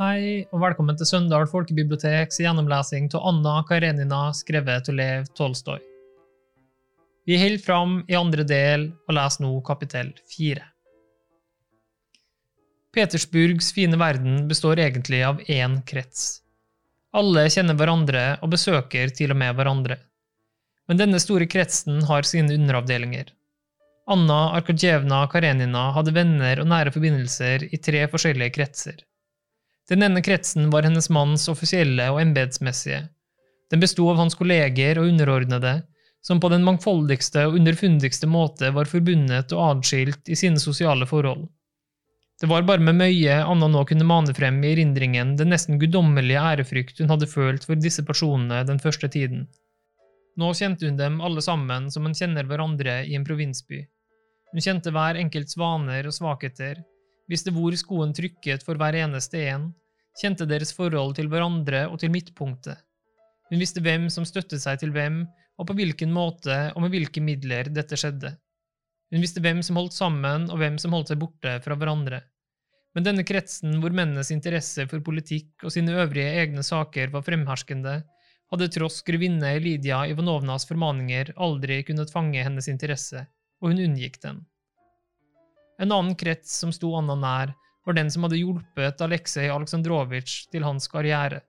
Hei, og velkommen til Søndal folkebiblioteks gjennomlesing av Anna Karenina, skrevet av Lev Tolstoy. Vi holder fram i andre del og leser nå kapittel fire. Petersburgs fine verden består egentlig av én krets. Alle kjenner hverandre og besøker til og med hverandre. Men denne store kretsen har sine underavdelinger. Anna Arkadjevna Karenina hadde venner og nære forbindelser i tre forskjellige kretser. Den ene kretsen var hennes manns offisielle og embetsmessige. Den besto av hans kolleger og underordnede, som på den mangfoldigste og underfundigste måte var forbundet og adskilt i sine sosiale forhold. Det var bare med møye Anna nå kunne mane frem i erindringen den nesten guddommelige ærefrykt hun hadde følt for disse personene den første tiden. Nå kjente hun dem alle sammen som man kjenner hverandre i en provinsby. Hun kjente hver enkelts vaner og svakheter, visste hvor skoen trykket for hver eneste en, kjente deres forhold til hverandre og til midtpunktet. Hun visste hvem som støttet seg til hvem, og på hvilken måte og med hvilke midler dette skjedde. Hun visste hvem som holdt sammen, og hvem som holdt seg borte fra hverandre. Men denne kretsen hvor mennenes interesse for politikk og sine øvrige egne saker var fremherskende, hadde tross grevinne Lydia Ivanovnas formaninger aldri kunnet fange hennes interesse, og hun unngikk den. En annen krets som sto Anna nær, var den som hadde hjulpet Aleksej Aleksandrovitsj til hans karriere.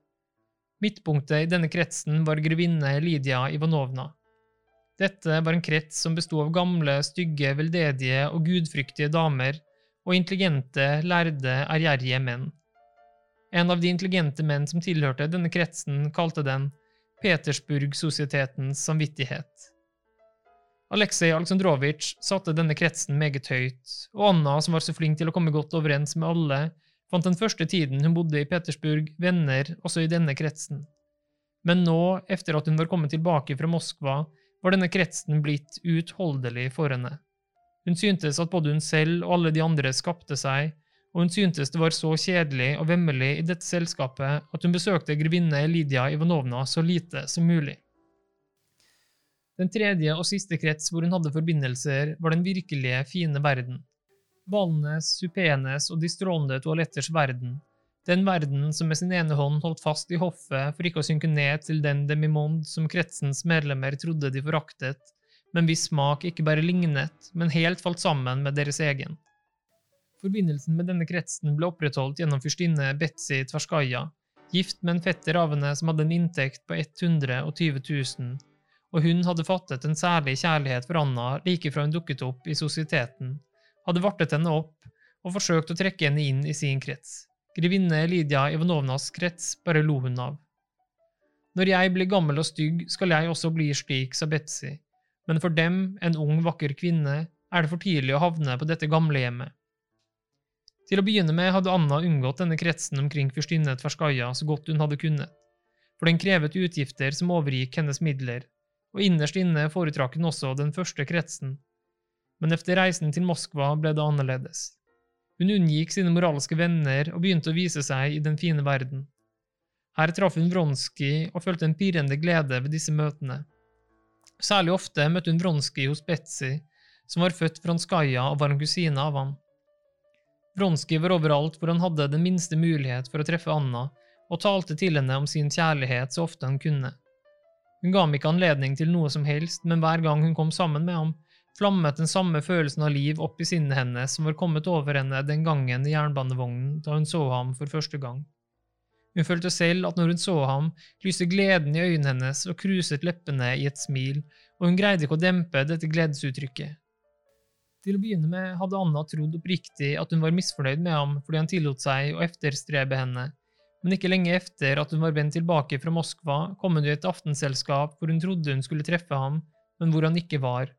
Midtpunktet i denne kretsen var grevinne Lydia Ivanovna. Dette var en krets som besto av gamle, stygge, veldedige og gudfryktige damer og intelligente, lærde, ærgjerrige menn. En av de intelligente menn som tilhørte denne kretsen, kalte den Petersburg-sosietetens samvittighet. Aleksej Aleksandrovitsj satte denne kretsen meget høyt, og Anna, som var så flink til å komme godt overens med alle, fant den første tiden hun bodde i Petersburg, venner også i denne kretsen. Men nå, etter at hun var kommet tilbake fra Moskva, var denne kretsen blitt uutholdelig for henne. Hun syntes at både hun selv og alle de andre skapte seg, og hun syntes det var så kjedelig og vemmelig i dette selskapet at hun besøkte grevinne Lydia Ivanovna så lite som mulig. Den tredje og siste krets hvor hun hadde forbindelser, var den virkelige, fine verden. Ballenes, supenes og de strålende toaletters verden. Den verden som med sin ene hånd holdt fast i hoffet for ikke å synke ned til den demimond som kretsens medlemmer trodde de foraktet, men hvis smak ikke bare lignet, men helt falt sammen med deres egen. Forbindelsen med denne kretsen ble opprettholdt gjennom fyrstinne Betzy Tverskaja, gift med en fetter av henne som hadde en inntekt på 120 000, og hun hadde fattet en særlig kjærlighet for Anna like fra hun dukket opp i sosieteten, hadde vartet henne opp og forsøkt å trekke henne inn i sin krets. Grevinne Lydia Ivanovnas krets bare lo hun av. Når jeg blir gammel og stygg, skal jeg også bli slik, sa Betzy, men for dem, en ung, vakker kvinne, er det for tidlig å havne på dette gamlehjemmet. Til å begynne med hadde Anna unngått denne kretsen omkring fyrstinne Tverskaja så godt hun hadde kunnet, for den krevet utgifter som overgikk hennes midler, og innerst inne foretrakk hun også den første kretsen. Men etter reisen til Moskva ble det annerledes. Hun unngikk sine moralske venner og begynte å vise seg i den fine verden. Her traff hun Vronsky og følte en pirrende glede ved disse møtene. Særlig ofte møtte hun Vronsky hos Betzy, som var født Vronskaja og var en kusine av ham. Vronsky var overalt hvor han hadde den minste mulighet for å treffe Anna, og talte til henne om sin kjærlighet så ofte han kunne. Hun ga ham ikke anledning til noe som helst, men hver gang hun kom sammen med ham, flammet den samme følelsen av liv opp i sinnet hennes som var kommet over henne den gangen i jernbanevognen da hun så ham for første gang. Hun følte selv at når hun så ham, lyste gleden i øynene hennes og kruset leppene i et smil, og hun greide ikke å dempe dette gledesuttrykket. Til å begynne med hadde Anna trodd oppriktig at hun var misfornøyd med ham fordi han tillot seg å efterstrebe henne, men ikke lenge etter at hun var vendt tilbake fra Moskva, kom hun i et aftenselskap hvor hun trodde hun skulle treffe ham, men hvor han ikke var,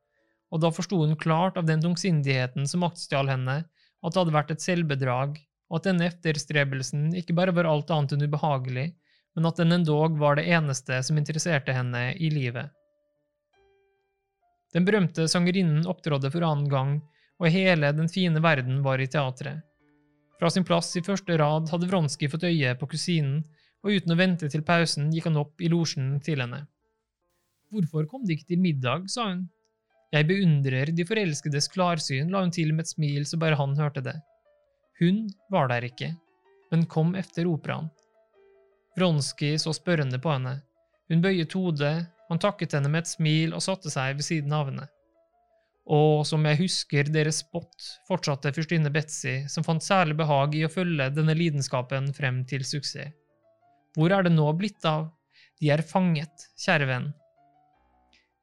og da forsto hun klart av den tungsindigheten som maktstjal henne, at det hadde vært et selvbedrag, og at denne efterstrebelsen ikke bare var alt annet enn ubehagelig, men at den endog var det eneste som interesserte henne i livet. Den berømte sangerinnen opptrådte for annen gang, og hele den fine verden var i teatret. Fra sin plass i første rad hadde Vronski fått øye på kusinen, og uten å vente til pausen gikk han opp i losjen til henne. Hvorfor kom de ikke til middag, sa hun. Jeg beundrer de forelskedes klarsyn, la hun til med et smil så bare han hørte det. Hun var der ikke, men kom efter operaen. Vronskij så spørrende på henne. Hun bøyet hodet, han takket henne med et smil og satte seg ved siden av henne. Og som jeg husker deres spott, fortsatte fyrstinne Betzy, som fant særlig behag i å følge denne lidenskapen frem til suksess. Hvor er det nå blitt av? De er fanget, kjære venn.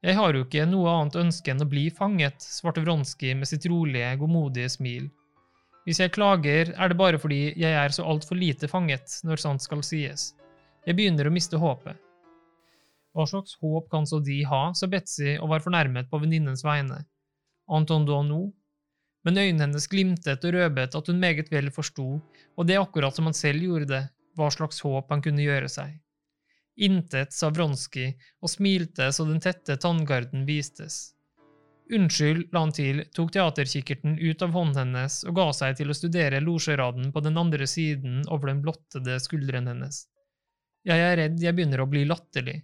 Jeg har jo ikke noe annet ønske enn å bli fanget, svarte Vronskij med sitt rolige, godmodige smil. Hvis jeg klager, er det bare fordi jeg er så altfor lite fanget, når sant skal sies. Jeg begynner å miste håpet. Hva slags håp kan så de ha, sa Betzy og var fornærmet på venninnens vegne. Entendons nous? Men øynene hennes glimtet og røbet at hun meget vel forsto, og det akkurat som han selv gjorde det, hva slags håp han kunne gjøre seg. Intet, sa Vronskij og smilte så den tette tanngarden vistes. Unnskyld, la han til, tok teaterkikkerten ut av hånden hennes og ga seg til å studere losjeraden på den andre siden over den blottede skulderen hennes. Jeg er redd jeg begynner å bli latterlig.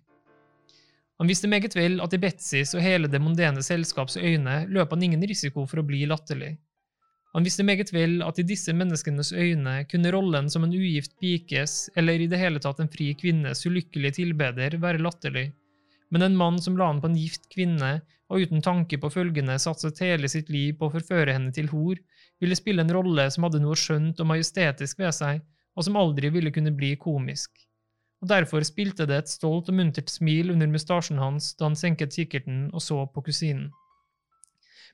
Han visste meget vel at i Betzys og hele det mondene selskaps øyne løp han ingen risiko for å bli latterlig. Han visste meget vel at i disse menneskenes øyne kunne rollen som en ugift pikes, eller i det hele tatt en fri kvinnes ulykkelige tilbeder, være latterlig, men en mann som la an på en gift kvinne, og uten tanke på følgende satset hele sitt liv på å forføre henne til hor, ville spille en rolle som hadde noe skjønt og majestetisk ved seg, og som aldri ville kunne bli komisk og derfor spilte det et stolt og muntert smil under mustasjen hans da han senket kikkerten og så på kusinen.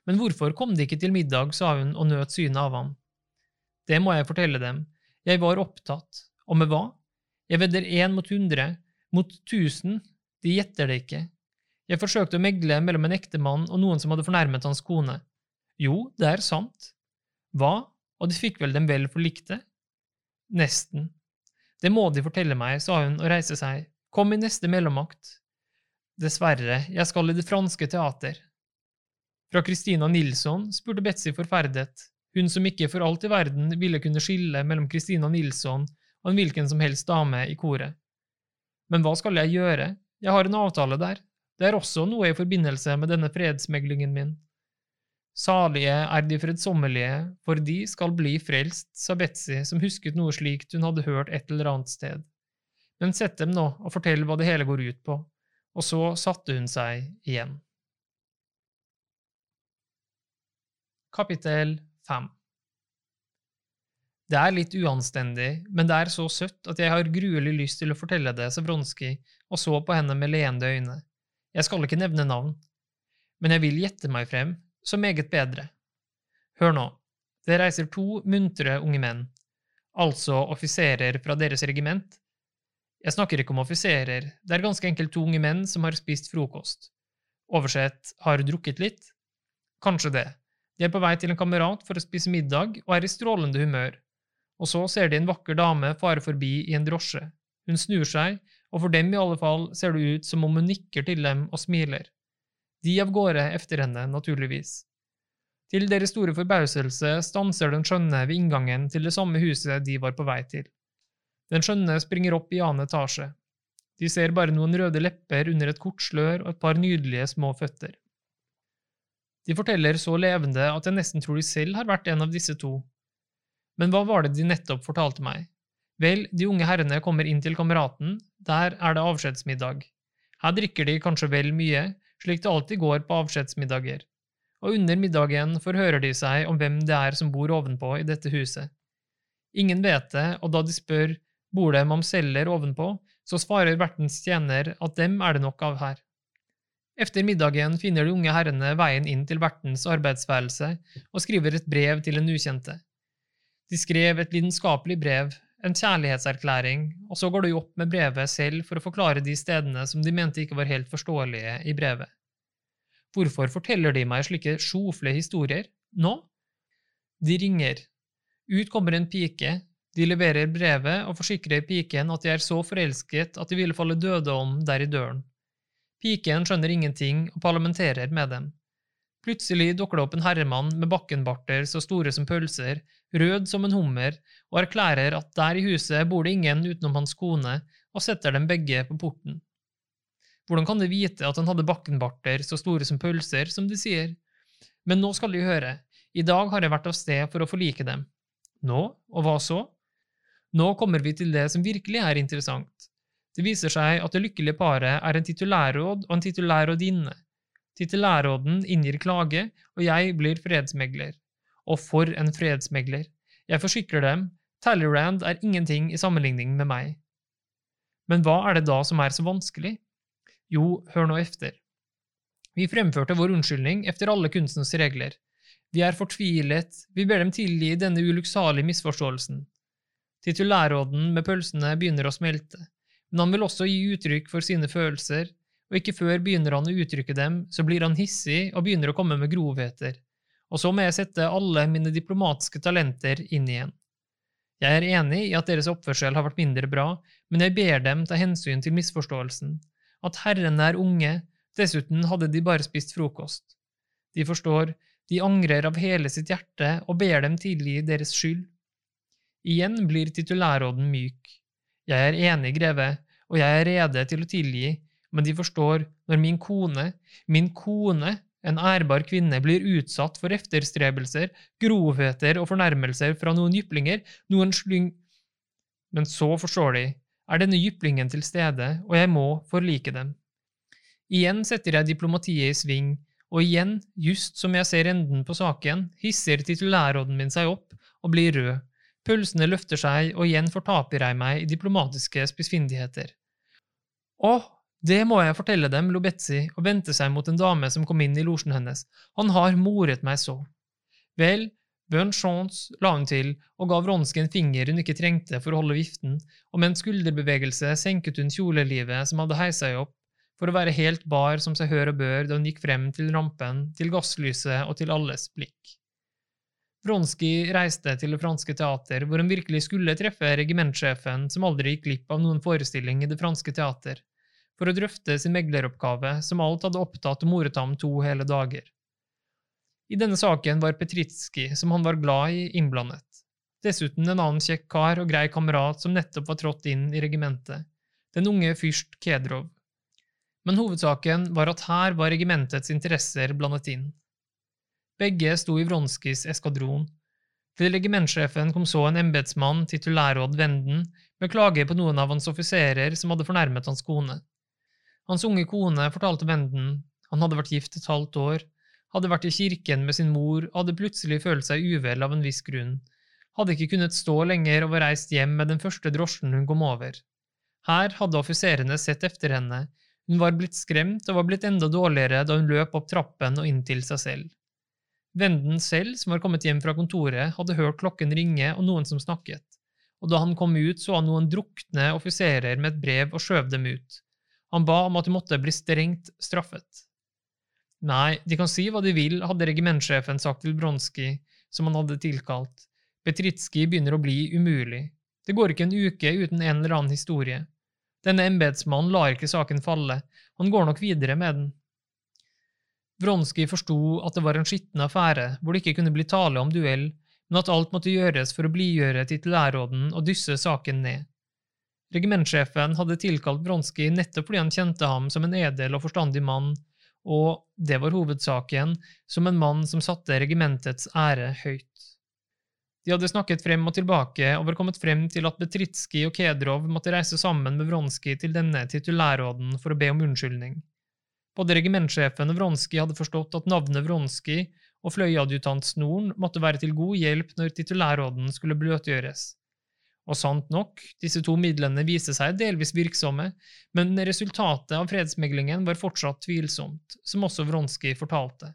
Men hvorfor kom de ikke til middag, sa hun og nøt synet av ham. Det må jeg fortelle dem, jeg var opptatt, og med hva? Jeg vedder én mot hundre, mot tusen, de gjetter det ikke. Jeg forsøkte å megle mellom en ektemann og noen som hadde fornærmet hans kone. Jo, det er sant. Hva, og de fikk vel dem vel forlikte? Nesten. Det må De fortelle meg, sa hun og reiste seg. Kom i neste mellommakt. Dessverre, jeg skal i Det franske teater. Fra Christina Nilsson? spurte Betzy forferdet, hun som ikke for alt i verden ville kunne skille mellom Christina Nilsson og en hvilken som helst dame i koret. Men hva skal jeg gjøre, jeg har en avtale der, det er også noe i forbindelse med denne fredsmeglingen min. Salige er de fredsommelige, for de skal bli frelst, sa Betzy, som husket noe slikt hun hadde hørt et eller annet sted. Men sett dem nå og fortell hva det hele går ut på, og så satte hun seg igjen. Kapittel 5 Det er litt uanstendig, men det er så søtt at jeg har gruelig lyst til å fortelle det, sa Vronski og så på henne med leende øyne. Jeg skal ikke nevne navn, men jeg vil gjette meg frem, så meget bedre. Hør nå, det reiser to muntre unge menn, altså offiserer fra deres regiment. Jeg snakker ikke om offiserer, det er ganske enkelt to unge menn som har spist frokost. Oversett har drukket litt? Kanskje det. De er på vei til en kamerat for å spise middag og er i strålende humør. Og så ser de en vakker dame fare forbi i en drosje. Hun snur seg, og for dem i alle fall ser det ut som om hun nikker til dem og smiler de av gårde efter henne, naturligvis. Til deres store forbauselse stanser den skjønne ved inngangen til det samme huset de var på vei til. Den skjønne springer opp i annen etasje. De ser bare noen røde lepper under et kort slør og et par nydelige små føtter. De forteller så levende at jeg nesten tror de selv har vært en av disse to. Men hva var det de nettopp fortalte meg? Vel, de unge herrene kommer inn til kameraten, der er det avskjedsmiddag. Her drikker de kanskje vel mye, slik det alltid går på avskjedsmiddager, og under middagen forhører de seg om hvem det er som bor ovenpå i dette huset. Ingen vet det, og da de spør bor det mamseller ovenpå, så svarer vertens tjener at dem er det nok av her. Efter middagen finner de unge herrene veien inn til vertens arbeidsværelse og skriver et brev til en ukjente. De skrev et lidenskapelig brev, en kjærlighetserklæring, og så går de opp med brevet selv for å forklare de stedene som de mente ikke var helt forståelige i brevet. Hvorfor forteller de meg slike sjofle historier nå? De ringer. Ut kommer en pike, de leverer brevet og forsikrer piken at de er så forelsket at de ville falle døde om der i døren. Piken skjønner ingenting og parlamenterer med dem. Plutselig dukker det opp en herremann med bakkenbarter så store som pølser, rød som en hummer, og erklærer at der i huset bor det ingen utenom hans kone, og setter dem begge på porten. Hvordan kan de vite at han hadde bakkenbarter så store som pølser, som de sier? Men nå skal de høre, i dag har jeg vært av sted for å forlike dem. Nå, og hva så? Nå kommer vi til det som virkelig er interessant. Det viser seg at det lykkelige paret er en titulærråd og en titulærrådinne. Titulærråden inngir klage, og jeg blir fredsmegler. Og for en fredsmegler! Jeg forsikrer dem, Talleyrand er ingenting i sammenligning med meg. Men hva er det da som er så vanskelig? Jo, hør nå efter. Vi fremførte vår unnskyldning efter alle kunstens regler. Vi er fortvilet, vi ber dem tilgi denne ulykksalige misforståelsen. Titulærråden med pølsene begynner å smelte, men han vil også gi uttrykk for sine følelser, og ikke før begynner han å uttrykke dem, så blir han hissig og begynner å komme med grovheter, og så må jeg sette alle mine diplomatiske talenter inn igjen. Jeg er enig i at deres oppførsel har vært mindre bra, men jeg ber dem ta hensyn til misforståelsen, at herrene er unge, dessuten hadde de bare spist frokost. De forstår, de angrer av hele sitt hjerte og ber dem tilgi deres skyld. Igjen blir titulærråden myk. Jeg er enig, greve, og jeg er rede til å tilgi, men de forstår, når min kone, min kone, en ærbar kvinne, blir utsatt for efterstrebelser, grovheter og fornærmelser fra noen jyplinger, noen slyng… Men så forstår de, er denne jyplingen til stede, og jeg må forlike dem. Igjen setter jeg diplomatiet i sving, og igjen, just som jeg ser enden på saken, hisser titulærråden min seg opp og blir rød. Pølsene løfter seg, og igjen fortaper jeg meg i diplomatiske spissfindigheter. Åh, det må jeg fortelle dem, lo Betzy og vendte seg mot en dame som kom inn i losjen hennes, han har moret meg så. Vel, Bon chance, la hun til og ga Vronski en finger hun ikke trengte for å holde viften, og med en skulderbevegelse senket hun kjolelivet som hadde heist seg opp, for å være helt bar som seg hør og bør da hun gikk frem til rampen, til gasslyset og til alles blikk. Vronskij reiste til det franske teater, hvor hun virkelig skulle treffe regimentsjefen, som aldri gikk glipp av noen forestilling i det franske teater, for å drøfte sin megleroppgave, som alt hadde opptatt og moret ham to hele dager. I denne saken var Petritskij, som han var glad i, innblandet. Dessuten en annen kjekk kar og grei kamerat som nettopp var trådt inn i regimentet, den unge fyrst Kedrov men hovedsaken var at her var regimentets interesser blandet inn. Begge sto i Vronskis eskadron. Til regimentsjefen kom så en embetsmann, titulærråd Venden, med klage på noen av hans offiserer som hadde fornærmet hans kone. Hans unge kone fortalte Venden, han hadde vært gift et halvt år, hadde vært i kirken med sin mor og hadde plutselig følt seg uvel av en viss grunn, hadde ikke kunnet stå lenger og var reist hjem med den første drosjen hun kom over. Her hadde offiserene sett efter henne, hun var blitt skremt og var blitt enda dårligere da hun løp opp trappen og inn til seg selv. Venden selv, som var kommet hjem fra kontoret, hadde hørt klokken ringe og noen som snakket, og da han kom ut, så han noen drukne offiserer med et brev og skjøv dem ut. Han ba om at de måtte bli strengt straffet. Nei, de kan si hva de vil, hadde regimentsjefen sagt til Bronskij, som han hadde tilkalt. Petritskij begynner å bli umulig. Det går ikke en uke uten en eller annen historie. Denne embetsmannen lar ikke saken falle, han går nok videre med den. Vronskij forsto at det var en skitten affære hvor det ikke kunne bli tale om duell, men at alt måtte gjøres for å blidgjøre titulærråden og dysse saken ned. Regimentsjefen hadde tilkalt Bronski nettopp fordi han kjente ham som en edel og forstandig mann, og, det var hovedsaken, som en mann som satte regimentets ære høyt. De hadde snakket frem og tilbake og var kommet frem til at Betritskij og Kedrov måtte reise sammen med Vronskij til denne titulærråden for å be om unnskyldning. Både regimentsjefen og Vronskij hadde forstått at navnet Vronskij og fløyadjutant Snoren måtte være til god hjelp når titulærråden skulle bløtgjøres. Og sant nok, disse to midlene viste seg delvis virksomme, men resultatet av fredsmeglingen var fortsatt tvilsomt, som også Vronskij fortalte.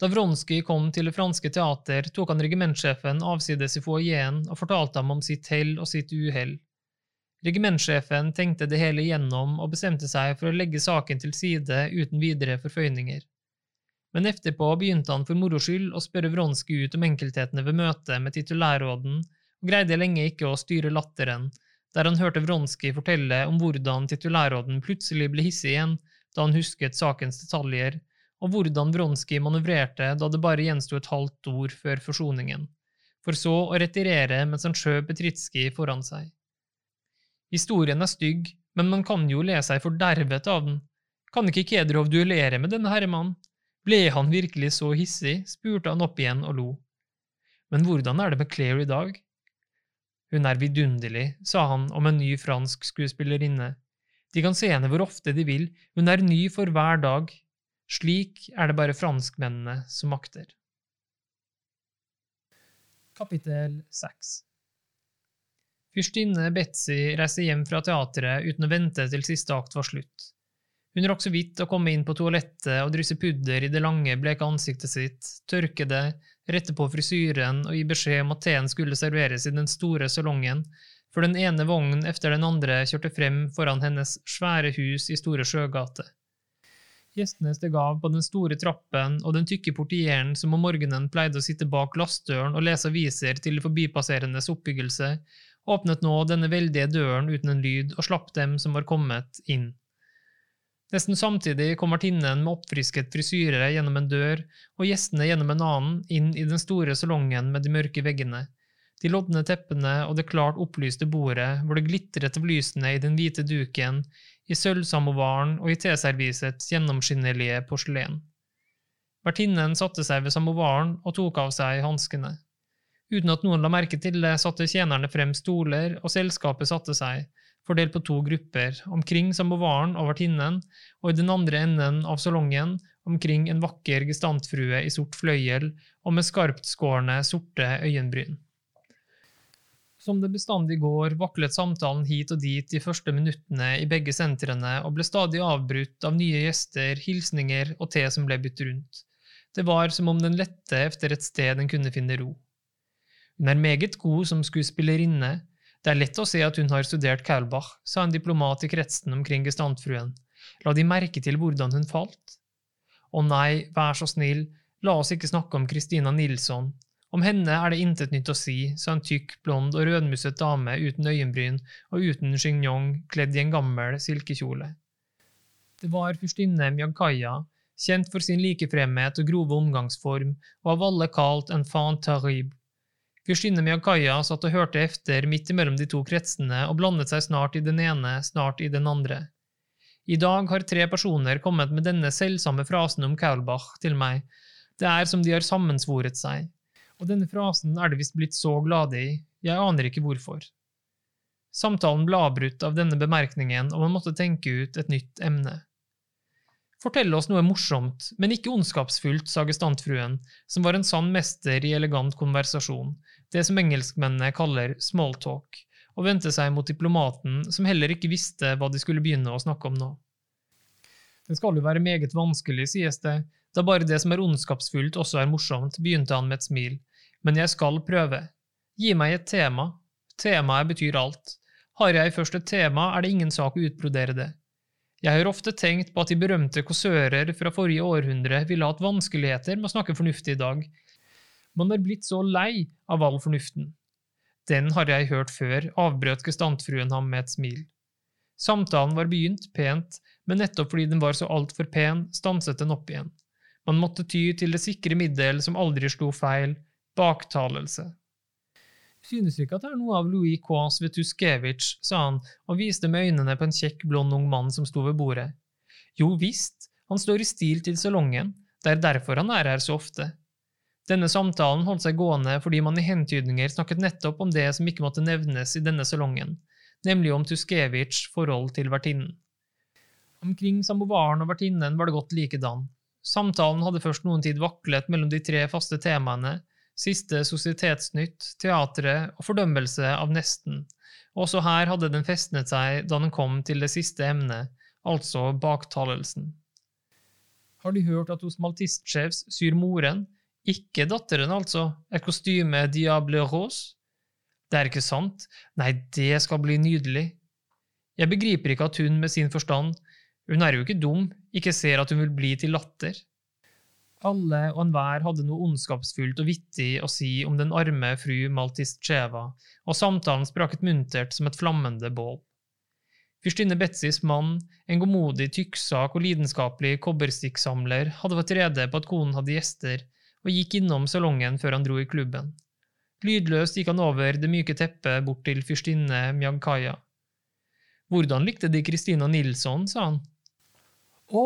Da Vronskij kom til det franske teater, tok han regimentsjefen avsides i foajeen og fortalte ham om sitt hell og sitt uhell. Regimentsjefen tenkte det hele igjennom og bestemte seg for å legge saken til side uten videre forføyninger. Men etterpå begynte han for moro skyld å spørre Vronskij ut om enkelthetene ved møtet med titulærråden, og greide lenge ikke å styre latteren, der han hørte Vronskij fortelle om hvordan titulærråden plutselig ble hissig igjen da han husket sakens detaljer, og hvordan Vronskij manøvrerte da det bare gjensto et halvt ord før forsoningen, for så å retirere mens han skjøv Petritskij foran seg. Historien er stygg, men man kan jo le seg fordervet av den. Kan ikke Kedrov duellere med denne herremannen? Ble han virkelig så hissig? spurte han opp igjen og lo. Men hvordan er det med Claire i dag? Hun er vidunderlig, sa han om en ny fransk skuespillerinne. De kan se henne hvor ofte de vil, hun er ny for hver dag. Slik er det bare franskmennene som makter. Kapittel 6 Fyrstinne Betzy reiste hjem fra teatret uten å vente til siste akt var slutt. Hun rakk så vidt å komme inn på toalettet og drysse pudder i det lange, bleke ansiktet sitt, tørke det, rette på frisyren og gi beskjed om at teen skulle serveres i den store salongen, før den ene vognen efter den andre kjørte frem foran hennes svære hus i Store Sjøgate. Gjestene steg av på den store trappen, og den tykke portieren som om morgenen pleide å sitte bak glassdøren og lese aviser til de forbipasserendes oppbyggelse, åpnet nå denne veldige døren uten en lyd og slapp dem som var kommet, inn. Nesten samtidig kom vertinnen med oppfrisket frisyre gjennom en dør, og gjestene gjennom en annen, inn i den store salongen med de mørke veggene. De lodne teppene og det klart opplyste bordet, hvor det glitret av lysene i den hvite duken, i sølvsamovaren og i teservisets gjennomskinnelige porselen. Vertinnen satte seg ved samovaren og tok av seg hanskene. Uten at noen la merke til det, satte tjenerne frem stoler, og selskapet satte seg, fordelt på to grupper, omkring samovaren og vertinnen, og i den andre enden av salongen omkring en vakker gestantfrue i sort fløyel og med skarptskårne, sorte øyenbryn. Som det bestandig går, vaklet samtalen hit og dit de første minuttene i begge sentrene og ble stadig avbrutt av nye gjester, hilsninger og te som ble byttet rundt. Det var som om den lette efter et sted den kunne finne ro. Hun er meget god som skuespillerinne, det er lett å se at hun har studert Kaulbach, sa en diplomat i kretsen omkring gestantfruen. La de merke til hvordan hun falt? Å nei, vær så snill, la oss ikke snakke om Christina Nilsson. Om henne er det intet nytt å si, sa en tykk, blond og rødmusset dame uten øyenbryn og uten chignon, kledd i en gammel silkekjole. Det var fyrstinne Mjagkaya, kjent for sin likefremhet og grove omgangsform, og av alle kalt en fan terrible. Fyrstinne Miyakaya satt og hørte efter midt imellom de to kretsene og blandet seg snart i den ene, snart i den andre. I dag har tre personer kommet med denne selvsamme frasen om Kaulbach til meg, det er som de har sammensvoret seg, og denne frasen er det visst blitt så glade i, jeg aner ikke hvorfor. Samtalen ble avbrutt av denne bemerkningen, og man måtte tenke ut et nytt emne. Fortell oss noe morsomt, men ikke ondskapsfullt, sa gestantfruen, som var en sann mester i elegant konversasjon, det som engelskmennene kaller smalltalk, og vendte seg mot diplomaten, som heller ikke visste hva de skulle begynne å snakke om nå. Det skal jo være meget vanskelig, sies det, da bare det som er ondskapsfullt også er morsomt, begynte han med et smil, men jeg skal prøve. Gi meg et tema. Temaet betyr alt. Har jeg først et tema, er det ingen sak å utbrodere det. Jeg har ofte tenkt på at de berømte kåsører fra forrige århundre ville hatt vanskeligheter med å snakke fornuftig i dag, man er blitt så lei av all fornuften. Den har jeg hørt før, avbrøt gestantfruen ham med et smil. Samtalen var begynt pent, men nettopp fordi den var så altfor pen, stanset den opp igjen. Man måtte ty til det sikre middel som aldri slo feil, baktalelse. Synes du ikke at det er noe av Louis Quas Vetuskevitsj, sa han og viste med øynene på en kjekk, blond ung mann som sto ved bordet. Jo visst, han står i stil til salongen, det er derfor han er her så ofte. Denne samtalen holdt seg gående fordi man i hentydninger snakket nettopp om det som ikke måtte nevnes i denne salongen, nemlig om Tuskevitsjs forhold til vertinnen. Omkring samovaren og vertinnen var det godt likedan. Samtalen hadde først noen tid vaklet mellom de tre faste temaene, siste sosietetsnytt, teatret og fordømmelse av nesten. Også her hadde den festnet seg da den kom til det siste emnet, altså baktalelsen. Har De hørt at hos maltistsjefs syr moren, ikke datteren, altså. Et kostyme Diable Rose? Det er ikke sant. Nei, det skal bli nydelig. Jeg begriper ikke at hun med sin forstand, hun er jo ikke dum, ikke ser at hun vil bli til latter. Alle og enhver hadde noe ondskapsfullt og vittig å si om den arme fru Maltistsjeva, og samtalen spraket muntert som et flammende bål. Fyrstinne Betzys mann, en godmodig, tykksak og lidenskapelig kobberstikksamler, hadde vært rede på at konen hadde gjester, og gikk innom salongen før han dro i klubben. Lydløst gikk han over det myke teppet bort til fyrstinne Mjagkaya. Hvordan likte De Christina Nilsson, sa han. Å,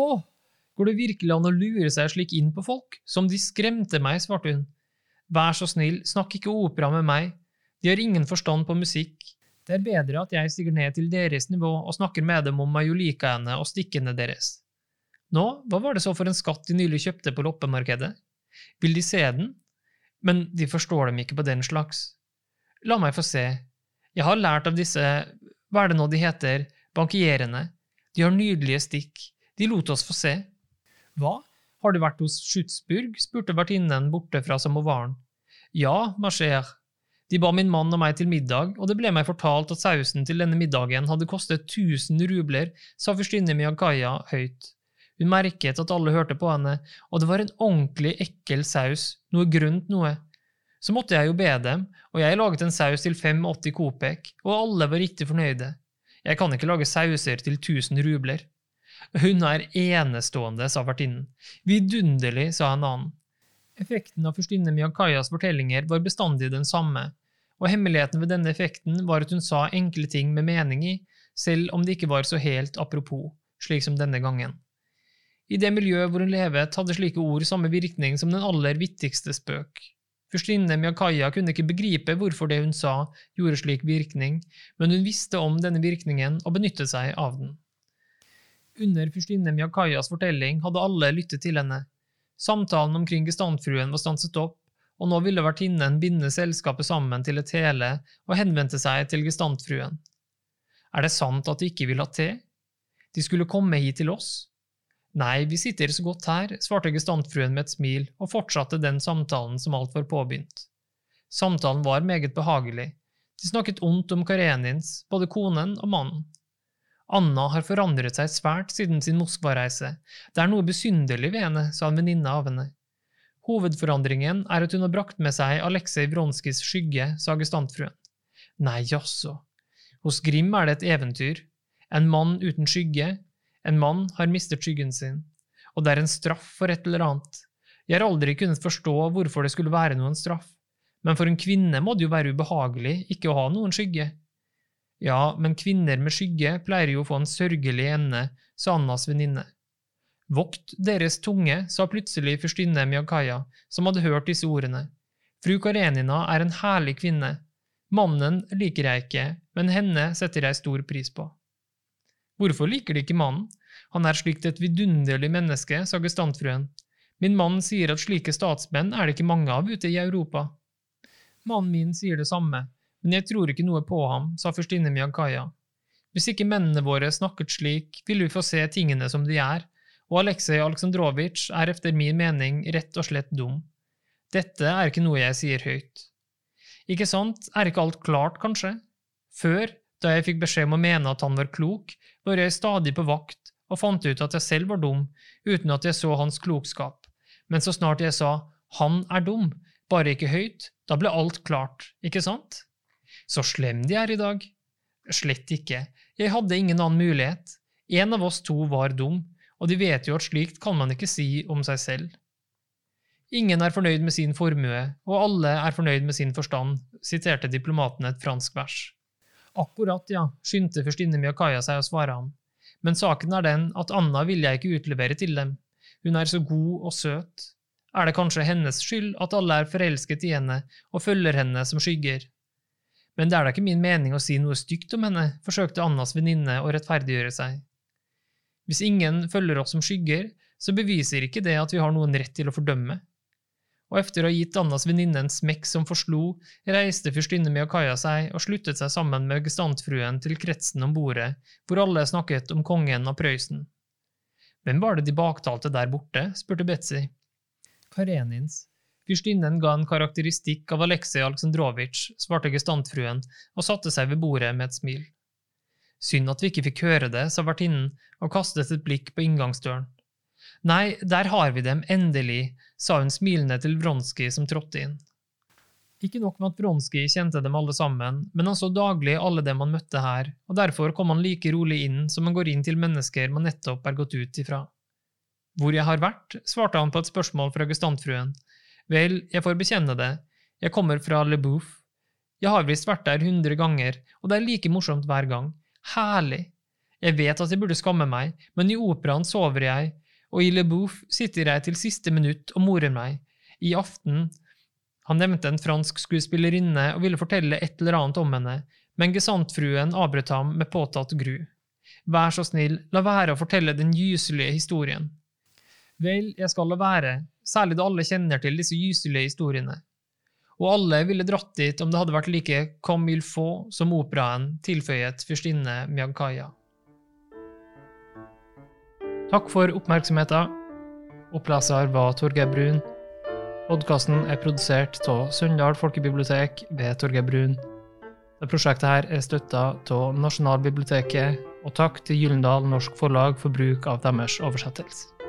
går det virkelig an å lure seg slik inn på folk? Som de skremte meg, svarte hun. Vær så snill, snakk ikke opera med meg. De har ingen forstand på musikk. Det er bedre at jeg stiger ned til deres nivå og snakker med dem om majolikaene og stikkene deres. Nå, hva var det så for en skatt de nylig kjøpte på loppemarkedet? Vil de se den? Men de forstår dem ikke på den slags. La meg få se. Jeg har lært av disse, hva er det nå de heter, bankierene. De har nydelige stikk. De lot oss få se. Hva, har du vært hos Schutzburg? spurte vertinnen borte fra samovaren. Ja, ma chère. De ba min mann og meg til middag, og det ble meg fortalt at sausen til denne middagen hadde kostet 1000 rubler, sa fyrstinne Miyagaya høyt. Hun merket at alle hørte på henne, og det var en ordentlig ekkel saus, noe grunt noe. Så måtte jeg jo be dem, og jeg laget en saus til 85 kopek, og alle var riktig fornøyde. Jeg kan ikke lage sauser til 1000 rubler. Hun er enestående, sa vertinnen. Vidunderlig, sa en annen. Effekten av fyrstinne Miyakayas fortellinger var bestandig den samme, og hemmeligheten ved denne effekten var at hun sa enkle ting med mening i, selv om det ikke var så helt apropos, slik som denne gangen. I det miljøet hvor hun levet, hadde slike ord samme virkning som den aller vittigste spøk. Fyrstinne Miyakaya kunne ikke begripe hvorfor det hun sa, gjorde slik virkning, men hun visste om denne virkningen og benyttet seg av den. Under fyrstinne Miyakayas fortelling hadde alle lyttet til henne. Samtalen omkring gestantfruen var stanset opp, og nå ville vertinnen binde selskapet sammen til et hele og henvendte seg til gestantfruen. Er det sant at de ikke vil ha te? De skulle komme hit til oss? Nei, vi sitter så godt her, svarte gestantfruen med et smil og fortsatte den samtalen som alt var påbegynt. Samtalen var meget behagelig. De snakket ondt om Karenins, både konen og mannen. Anna har forandret seg svært siden sin Moskva-reise. Det er noe besynderlig ved henne, sa en venninne av henne. Hovedforandringen er at hun har brakt med seg Aleksej Vronskijs skygge, sa gestantfruen. Nei, jaså. Hos Grim er det et eventyr. En mann uten skygge. En mann har mistet skyggen sin. Og det er en straff for et eller annet. Jeg har aldri kunnet forstå hvorfor det skulle være noen straff. Men for en kvinne må det jo være ubehagelig ikke å ha noen skygge. Ja, men kvinner med skygge pleier jo å få en sørgelig ende, sa Annas venninne. Vokt deres tunge, sa plutselig fyrstinne Miyakaya, som hadde hørt disse ordene. Fru Karenina er en herlig kvinne. Mannen liker jeg ikke, men henne setter jeg stor pris på. Hvorfor liker de ikke mannen? Han er slikt et vidunderlig menneske, sa gestantfruen. Min mann sier at slike statsmenn er det ikke mange av ute i Europa. Mannen min sier det samme, men jeg tror ikke noe på ham, sa fyrstinne Miyagkaya. Hvis ikke mennene våre snakket slik, ville vi få se tingene som de er, og Aleksej Aleksandrovitsj er efter min mening rett og slett dum. Dette er ikke noe jeg sier høyt. Ikke sant, er ikke alt klart, kanskje? Før, da jeg fikk beskjed om å mene at han var klok, var jeg stadig på vakt og fant ut at jeg selv var dum, uten at jeg så hans klokskap. Men så snart jeg sa han er dum, bare ikke høyt, da ble alt klart, ikke sant? Så slem de er i dag. Slett ikke, jeg hadde ingen annen mulighet. En av oss to var dum, og de vet jo at slikt kan man ikke si om seg selv. Ingen er fornøyd med sin formue, og alle er fornøyd med sin forstand, siterte diplomaten et fransk vers. Akkurat, ja, skyndte fyrstinne Miyakaya seg å svare ham, men saken er den at Anna vil jeg ikke utlevere til dem, hun er så god og søt. Er det kanskje hennes skyld at alle er forelsket i henne og følger henne som skygger? Men det er da ikke min mening å si noe stygt om henne, forsøkte Annas venninne å rettferdiggjøre seg. Hvis ingen følger oss som skygger, så beviser ikke det at vi har noen rett til å fordømme. Og efter å ha gitt Annas venninne en smekk som forslo, reiste fyrstinne Miyakaya seg og sluttet seg sammen med gestantfruen til kretsen om bordet, hvor alle snakket om kongen av Prøysen. Hvem var det de baktalte der borte? spurte Betzy. Karenins, Fyrstinnen ga en karakteristikk av Aleksej Aleksandrovitsj, svarte gestantfruen og satte seg ved bordet med et smil. Synd at vi ikke fikk høre det, sa vertinnen og kastet et blikk på inngangsdøren. Nei, der har vi dem, endelig, sa hun smilende til Vronskij som trådte inn. Ikke nok med at Vronskij kjente dem alle sammen, men han så daglig alle dem han møtte her, og derfor kom han like rolig inn som han går inn til mennesker man nettopp er gått ut ifra. Hvor jeg har vært, svarte han på et spørsmål fra gestantfruen, Vel, jeg får bekjenne det, jeg kommer fra Le Bouffe. Jeg har visst vært der hundre ganger, og det er like morsomt hver gang. Herlig. Jeg vet at jeg burde skamme meg, men i operaen sover jeg, og i Le Bouffe sitter jeg til siste minutt og morer meg. I aften Han nevnte en fransk skuespillerinne og ville fortelle et eller annet om henne, men gesantfruen avbrøt ham med påtatt gru. Vær så snill, la være å fortelle den gyselige historien. Vel, jeg skal la være, særlig da alle kjenner til disse gyselige historiene. Og alle ville dratt dit om det hadde vært like comme il faut som operaen, tilføyet fyrstinne Mjagkaya. Takk for oppmerksomheten. Oppleser var Torgeir Brun. Podkasten er produsert av Søndal folkebibliotek ved Torgeir Brun. Det prosjektet her er støtta av Nasjonalbiblioteket, og takk til Gyllendal Norsk Forlag for bruk av deres oversettelse.